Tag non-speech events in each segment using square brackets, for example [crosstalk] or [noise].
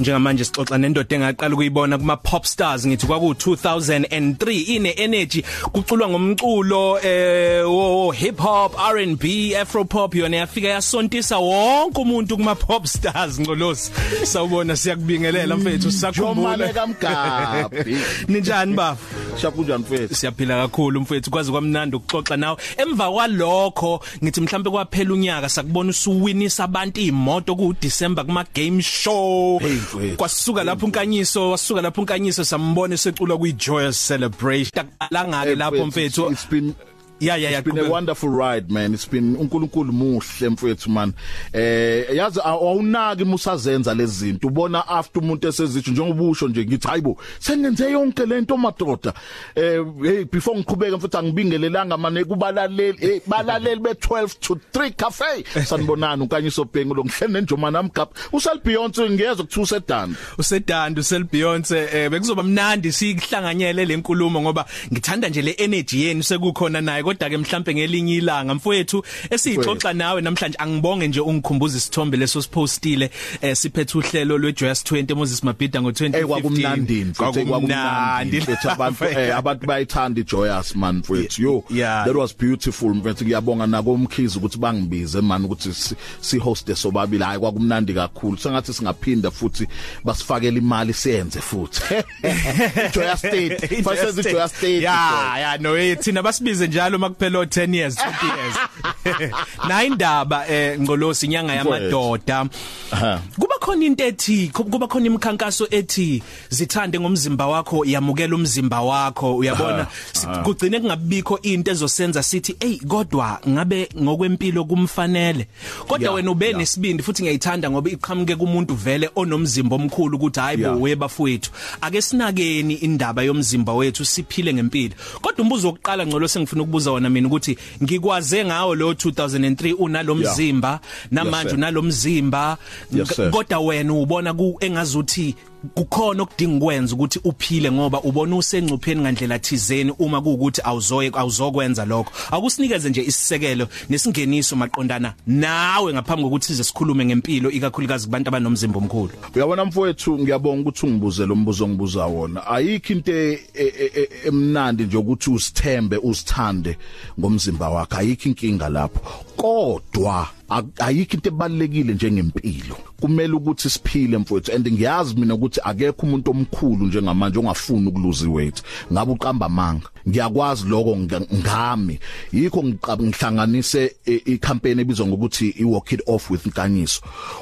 njengamanje sixoxa nendoda engaqala ukuyibona kuma pop stars ngithi kwaku 2003 ine energy kuculwa ngomculo eh wo hip hop R&B afro pop yona yafika yasontisa wonke umuntu kuma pop stars ngcolosi sawubona siyakubingelela mfethu Jomane sisakhumbula kamgabi. [laughs] ninjani baba Shakunjani mfethu? siyaphila kakhulu mfethu kwazi kwamnandi ukuxoxa nawe emva kwalokho ngithi mhlambe kwaphela unyaka sakubona usuwinisa abantu imoto ku December kuma game show Hey, mfethu. Kwasuka lapho unkanyiso wasuka lapho unkanyiso sambona secula kwi joyous celebration. Takalanga ke lapho mfethu It's been ya ya ya It's been a wonderful ride man. It's been uNkulunkulu muhle mfethu man. Eh yazi awunaki musazenza lezi zinto. Ubona after umuntu esezitsho njengobusho nje ngithi hayibo sengenze yonke lento madoda. Eh hey before ngiqhubeka mfethu angibingelelanga mane kubalaleli hey balaleli be12 to 3 cafe. [laughs] Sanibonana ukanyiso bhengu lo ngihlene nenjomana amgap. Usel Beyonce ngiyezwa kuthi usedanda. usedanda usel Beyonce eh bekuzoba mnandi sihlanganyele lenkulumo ngoba ngithanda nje le energy yenu sekukhona naye kodwa ke mhlambe ngelinye ilanga mfowethu esixoxa nawe namhlanje angibonge nje ungikhumbuza isithombe leso sipostile eh siphethe uhlelo lweJoyous 20 Moses Mabhida ngo2015 Eh kwakumnandi mfethu kwakumnandi. mfethu abantu [laughs] eh abantu bayithanda ijoyous man mfethu yo. Yeah. that was beautiful mfethu ngiyabonga nako umkhizi ukuthi bangibize man ukuthi si- si host sobabili. Hayi kwakumnandi kakhulu. Sengathi singaphinda futhi basifakela imali siyenze futhi. [laughs] Joyous state. [laughs] First joyous state. Ya ya no eh, thina basibize njalo makuphela o 10 years 20 years. [laughs] Na indaba eh ngcolosi inyanga yamadoda. Aha. kuba khona into ethi kuba khona imikhankaso ethi zithande ngomzimba wakho yamukela umzimba wakho. Uyabona? Kugcine kungabikho into ezosenza sithi hey kodwa ngabe ngokwempilo kumfanele. Kodwa wena ube nesibindi futhi ngiyayithanda ngoba iqhamuke kumuntu vele onomzimba omkhulu ukuthi hayibo Yeah. we bafowethu ake sinakeni indaba yomzimba wethu siphile ngempilo. Kodwa umbuzo wokuqala ngcolo sengifuna ukubuza wona mina ukuthi ngikwaze ngawo lo 2003 unalomzimba namanje unalomzimba sir. Kodwa wena ubona ku engazuthi kukhona okudinga ukwenza ukuthi uphile ngoba ubona usengcupheni ngandlela thizeni uma kuukuthi awuzoye awuzokwenza lokho. Akusinikeze nje isisekelo nesingeniso maqondana nawe ngaphambi kokuthi size sikhulume ngempilo ikakhulukazi kubantu abanomzimba omkhulu. Uyabona mfowethu ngiyabonga ukuthi ungibuze lo mbuzo ngibuza wona. Ayikho into e- e- e- emnandi nje ukuthi usithembe usithande ngomzimba wakhe ayikho inkinga lapho. Kodwa ayikho into ebalekile njengempilo. Kumele ukuthi siphile mfowethu and ngiyazi mina ukuthi akekho umuntu omkhulu njengamanje ongafuni ukuluze weight ngabe uqamba amanga? Ngiyakwazi lokho nga- ngami. Yikho ngiqa- ngihlanganise i-campaign ebizwa ngokuthi i-walk it off with Nkanyiso.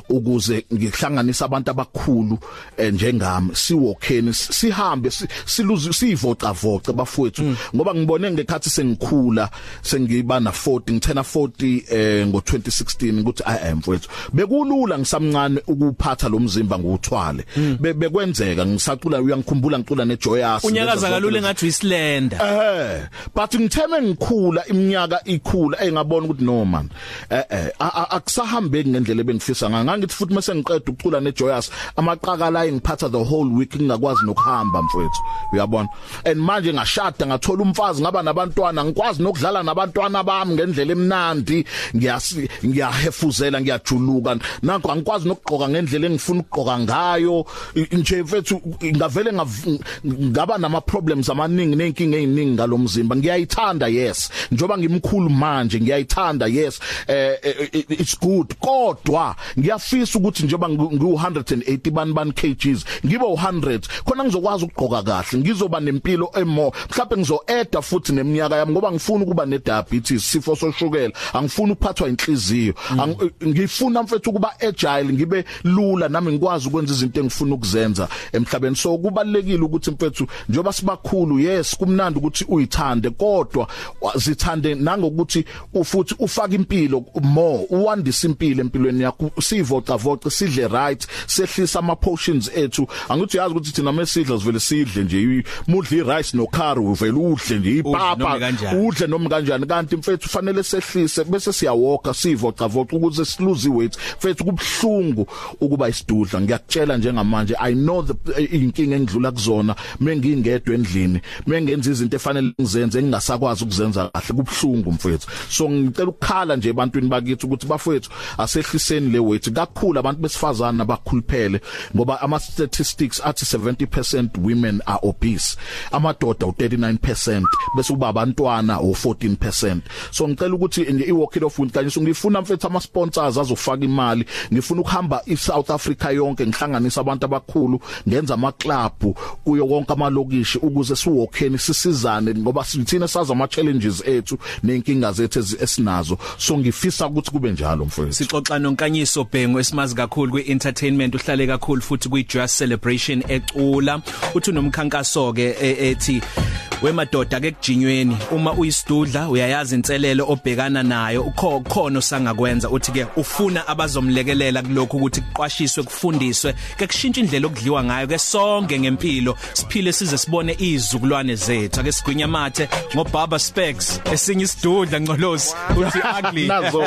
Ukuze ngihlanganise abantu abakhulu eh, njengami siwalkeni si- sihambe si- siluze sivoca voca bafowethu ngoba ngibone ngekhathi sengikhula sengiba na 40 ngithena 40 eh ngo2016 ukuthi i am mfowethu bekulula ngisamncane ukuphatha lo mzimba nguthwale Be- bekwenzeka ngisacula uyangikhumbula ngicula neJoyous unyakaza kalule ngathi uyislender Eh but ngitheme ngikhula iminyaka ikhula engabona ukuthi no man. Eh eh. A- a- akusahambeki ngendlela ebengifisa ngayo. Ngangithi futhi mase ngiqeda ukucula neJoyous amaqakala ayengiphatha the whole week ngingakwazi nokuhamba mfowethu. Uyabona? And manje ngashada ngathola umfazi ngaba nabantwana ngikwazi nokudlala nabantwana bami ngendlela emnandi. Ngiyasi ngiyahefuzela ngiyajuluka. Nanko angikwazi nokugqoka ngendlela engifuna ukugqoka ngayo. I- nje mfethu ngavele ngav- ngaba nama problems amaningi nenkinga eziningi ngalomzimba ngiyayithanda yes. Njoba ngimkhulu manje ngiyayithanda yes. Eh eh, eh, it's good. Kodwa ngiyafisa ukuthi njoba ngu 180 bani bani kgs ngibe u100 khona ngizokwazi ukugqoka kahle. Ngizoba nempilo emo. Mhlawumbe ngizoeda futhi neminyaka yami ngoba ngifuna ukuba ne diabetes sifo soshukela. Angifuni ukuphathwa inhliziyo. Ang- ngifuna mfethu ukuba agile ngibe lula nami ngikwazi ukwenza izinto engifuna ukuzenza emhlabeni. So kubalekile ukuthi mfethu njoba sibakhulu yes kumnandi ukuthi uyithande kodwa wa- zithande nangokuthi ufuthi ufake impilo more uwandisa impilo empilweni yakho sivoca voca sidle right sehlisa ama portions ethu. Angithi yazi ukuthi thina mesidla sivele sidle nje mudli rice no curry uvela udle nje ipapa udle noma kanjani? kanti mfethu fanele sehlise bese siyawoka sivoca voca ukuze siluze weight mfethu kubhlungu ukuba isidudla. Ngiyakutshela njengamanje i know the inkinga engidlula kuzona mengingedwa endlini mengenza izinto efanele ngizenze engingasakwazi ukuzenza kahle kubhlungu mfowethu. So ngicela ukukhala nje ebantwini bakithi ukuthi bafowethu asehliseni le weight kakhulu abantu besifazana abakhuluphele ngoba ama statistics athi 70% women are obese. Amadoda u39% bese kuba abantwana u14% so ngicela ukuthi i walk it off with kanye ngifuna mfethu ama sponsors azofaka imali. Ngifuna ukuhamba i South Africa yonke ngihlanganisa abantu abakhulu ngenza ama club kuyo konke amalokishi ukuze siwokheni sisizane ngoba sithina sazi ama challenges ethu nenkinga zethu esinazo. So ngifisa ukuthi kube njalo mfowethu. Sixoxa nonkanyiso Bhengu esimazi kakhulu kwi-entertainment uhlale kakhulu futhi kwi-Just Celebration ecula. Uthi unomkhankaso ke e, ethi wemadoda ke kujinyweni. Uma uyisidudla uyayazi inselelo obhekana nayo. Ukho khona sangakwenza uthi ke ufuna abazomlekelela kulokho ukuthi kuqwashiswe kufundiswe ke kushintsha indlela okudliwa ngayo ke sonke ngempilo. Siphile size sibone izizukulwane zethu. Ake sigwinya mathe ngobaba specs esinye isidudla ngcolosi uthi ugly. Nazo.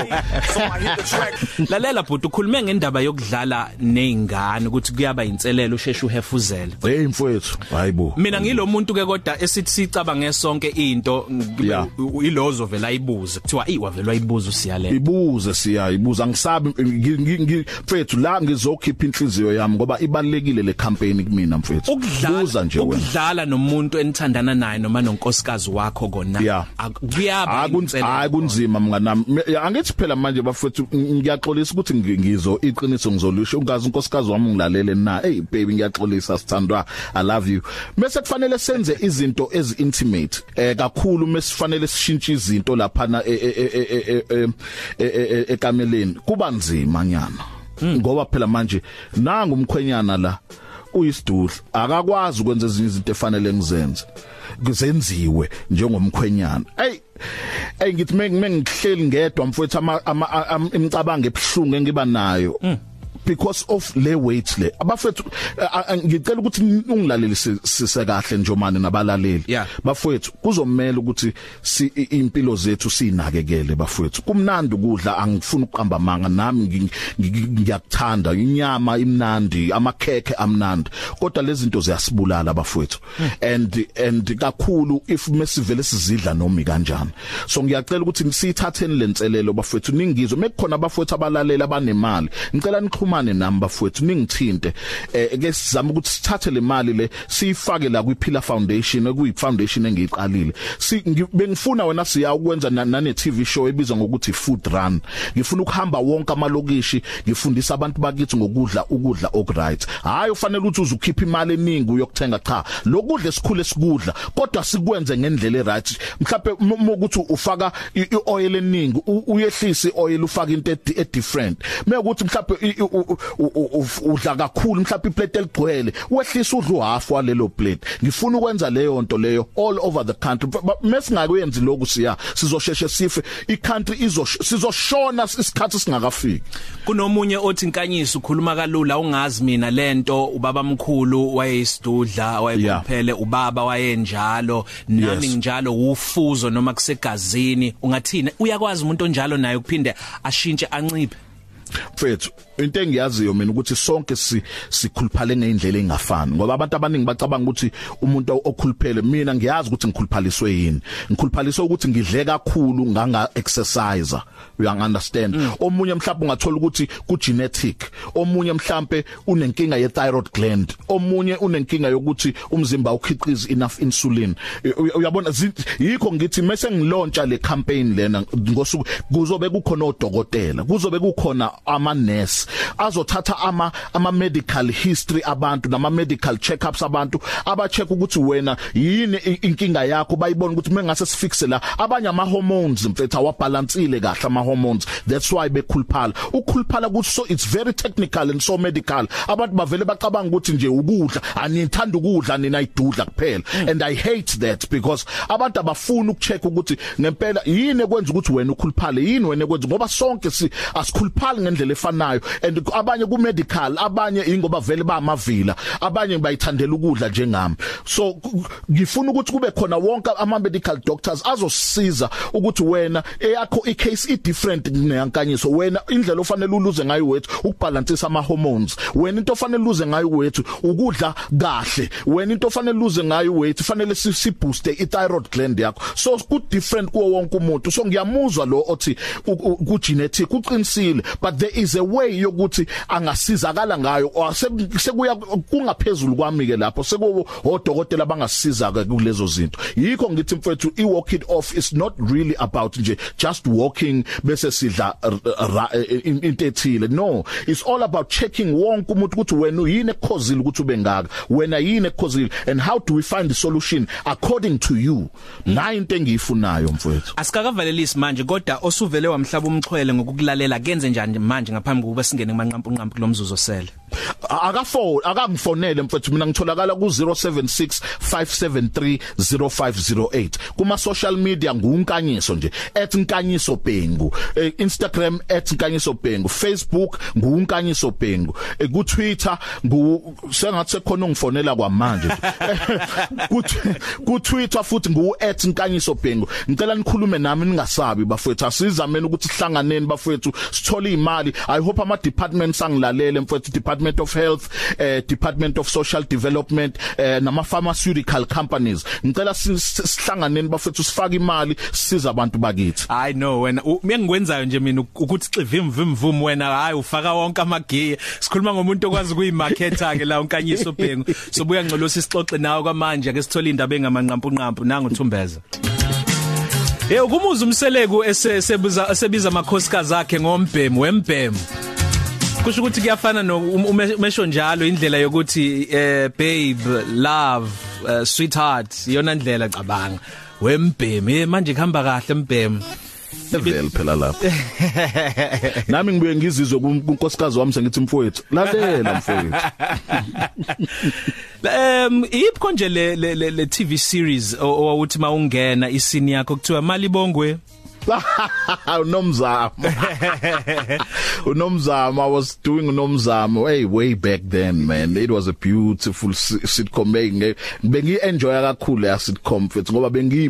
Lalela bhuti ukhulume ngendaba yokudlala nezingane ukuthi kuyaba inselelo usheshe uhefuzele. Hey mfowethu. Hayibo mina ngilo muntu ke kodwa esithi sicabange sonke into Yeah. ilozo vela ayibuze. Kuthiwa iwavela ayibuza usiyalela ibuze siya ibuza. Ngisabi ngi- ngi- ngi- mfethu la ngizokhipha inhliziyo yami ngoba ibalekile le campaign kumina mfethu buza nje wena. ukudlala nomuntu enithandana naye noma nonkosikazi wakho kona. Kuyaba hayi kunzima mnganami. Angithi phela manje bafethu ngiyaxolisa ukuthi ngi- ngizo iqiniso ngizolusho. Ungazi unkosikazi wami ngilalele na? Hey baby ngiyaxolisa sithandwa. I love you. Mase kufanele senze izinto ezi intimate eh kakhulu. Mesifanele sishintshe izinto lapha na ekameleni. Kuba nzima nyana. Ngoba phela manje nanga umkhwenyana la. Uyisidudla akakwazi ukwenza ezinye izinto efanele ngizenze kuzenziwe njengomkhwenyana. Hey hey ngithi mengihleli ngedwa mfowethu ama ama- am- imicabango ebhlungu engiba nayo. Because of le weight le. Abafethu a- a- ngicela ukuthi ungilaleli sise kahle njomani nabalaleli. Bafethu kuzomela ukuthi si impilo zethu sinakekele bafethu kumnandi ukudla angifuni ukuqamba manga nami ngi- ngi- ngiyakuthanda. Inyama imnandi amakhekhe amnandi. Kodwa lezi zinto ziyasibulala bafethu and and kakhulu if mesivele sizidla noma kanjani. So ngiyacela ukuthi sithatheni lenselelo bafethu ningizwe. Mekukhona abafethu abalalela abanemali. Ngicela nixhumane nami bafethu ningithinte eh ke sizama ukuthi sithathe le mali le siyifake la kwi Pillar Foundation okuyi foundation engiyiqalile. Si ngi- bengifuna wena siya ukwenza na- nane TV show ebizwa ngokuthi Food Run. Ngifuna ukuhamba wonke amalokishi ngifundisa abantu bakithi ngokudla ukudla okright hayi ufanele ukuthi uzukhipha imali eningi uyokuthenga cha. Lokudla esikhule sikudla kodwa sikwenze ngendlela eright. Mhlawumbe ukuthi ufaka i- i-oil eningi u- uyehlisa i-oil ufaka into edi- e different mekuthi mhlawumbe i- u- u- u- u- udla kakhulu mhlawumbe iplate eligcwele wehlisa udla uhalf walelo plate. Ngifuna ukwenza leyo nto leyo all over the country. Mesingakwenzi lokhu siya sizosheshe sife i-country izosh sizoshona isikhathi singakafiki. Kunomunye othi inkanyisi ukhuluma kalula ungazi mina lento ubaba mkhulu wayeyisidudla wayekuphele ubaba wayenjalo nami Yes. njalo ufuzo noma kusegazini. Ungathina uyakwazi umuntu onjalo naye ukuphinde ashintshe anciphe. Mfethu into engiyaziyo mina ukuthi sonke si sikhuluphale ngeindlela engafani ngoba abantu abaningi bacabanga ukuthi umuntu okhuluphele mina ngiyazi ukuthi ngikhuluphaliswe yini. Ngikhuluphaliswe ukuthi ngidle kakhulu nganga exercise you understand? Omunye mhlawumbe ungathola ukuthi ku genetic omunye mhlawumbe unenkinga ye thyroid gland omunye unenkinga yokuthi umzimba ukhiqiza enough insulin. Uy- uyabona yikho ngithi mase ngilontsha le campaign lena ngosuku kuzobe kukhona odokotela kuzobe kukhona ama nurse azothatha ama ama medical history abantu nama medical checkups abantu aba check ukuthi wena yini i- inkinga yakho bayibona ukuthi mengase sifixe la abanye ama hormones mfethu awabalansile kahle ama hormones. That's why bekhuluphala. Ukukhuluphala ukuthi so it's very technical and so medical. Abantu bavele bacabanga ukuthi nje ukudla anithanda ukudla nina idudla kuphela. And i hate that because abantu abafuni ukucheck ukuthi ngempela yini ekwenza ukuthi wena ukhuluphale yini wena ekwenza ngoba sonke si asikhuluphali ngendlela efanayo. And abanye ku medical abanye ingoba vele ba amavila abanye bayithandela ukudla njengami. So ngifuna ukuthi kube khona wonke ama medical doctors azosiza ukuthi wena eyakho icase i different neyankanyiso. Wena indlela ofanele uluze ngayo wethu ukubalansisa ama hormones wena into ofanele uluze ngayo wethu ukudla kahle. Wena into ofanele uluze ngayo wethu fanele si boost i thyroid gland yakho. So ku different kuwo wonke umuntu. So ngiyamuzwa lo othi ku genetic uqinisile. But there is a way yokuthi angasizakala ngayo sekuya kungaphezulu kwami ke lapho sekuwo odokotela bangasiza ke kulezo zinto. Yikho ngithi mfethu i walk it off is not really about nje just walking bese sidla into ethile. No it's all about checking wonke umuntu ukuthi wena yini ekhozile ukuthi ube ngaka wena yini ekhozile and how do we find the solution according to you? Na into engiyifunayo mfowethu asikakavalelisi manje kodwa osuvele wamhlaba umxhwele ngokukulalela kenze njani manje ngaphambi kokuba singene emanqampu nqampu kulomzuzu osele. Akafone akangifonele mfethu mina ngitholakala ku 0765730508 kuma social media ngunkanyiso nje @nkanyiso bhengu Instagram @nkanyiso bhengu Facebook ngunkanyiso bhengu ku Twitter ngu sengathi sekhona ungifonela kwamanje. [laughs] Ku Twitter futhi ngu @nkanyiso bhengu ngicela nikhulume nami ningasabi bafethu. Asizameni ukuthi sihlanganeni bafethu. Sithole imali. I hope ama departments angilalele mfethu. Department of health eh department of social development eh nama pharmaceutical companies. Ngicela sihlanganeni bafethu sifake imali siza abantu bakithi. I know wena miyengikwenzayo nje mina ukuthi xivim vim vum wena hayi ufaka wonke amagiye. Sikhuluma ngomuntu okwazi kuyimarketa ke la unkanyiso bhengu sobuya ngcolosi isixoxe nawe kwamanje ke sithola indaba engamanqampu nqampu nangu Thumbeza. Eh ukumuza umseleku esebiza esebiza amakhosikazi akhe ngombhemu wembhemu. Kusho ukuthi kuyafana no umesho njalo indlela yokuthi eh babe love uh, sweetheart iyona ndlela cabanga. Wembhemu manje kuhamba kahle mbhemu vele phela lapho. [laughs] Nami ngibuye ngizizwe kunkosikazi wami sengithi mfowethu. Lalela mfowethu. [laughs] Um ipho nje le le TV series owuthi mawungena isini yakho kuthiwa Malibongwe? [laughs] unomzamo. [laughs] Unomzamo I was doing unomzamo hey way back then man. It was a beautiful sitcom. Bengi enjoy kakhulu ya sitcom futhi ngoba bengi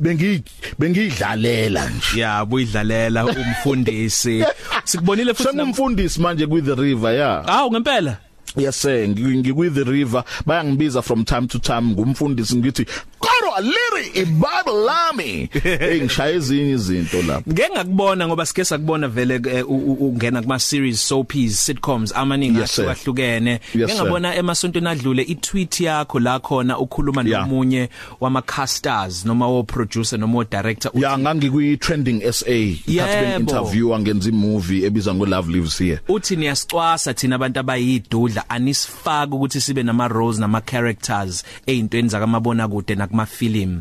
bengi bengidlalela nje. Yeah buyidlalela umfundisi. [laughs] Sikubonile futhi sengumfundisi manje ku the river yeah ah ngempela. Yes sir ngikwi the river. Bayangibiza from time to time ngumfundisi ngithi kodwa liri iBible lami. [laughs] Hey ngishaya ezinye izinto lapha ngeke ngakubona ngoba sike sakubona vele ungena kuma series soapies sitcoms amaningi ahlukahlukene. Ngeke ngabona emasontweni adlule i-tweet yakho la khona ukhuluma nomunye wama casters noma wo producer noma wo director ya ngangikwi trending SA ngathi ben interview ngenza imovie ebizwa ngo Love Lives Here. Uthi niyasicwasa thina abantu abayidudla anisifaka ukuthi sibe nama roles nama characters ezintweni zakamabona kude nakuma film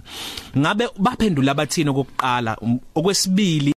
ngabe baphendula abathini okokuqala? Okwesibili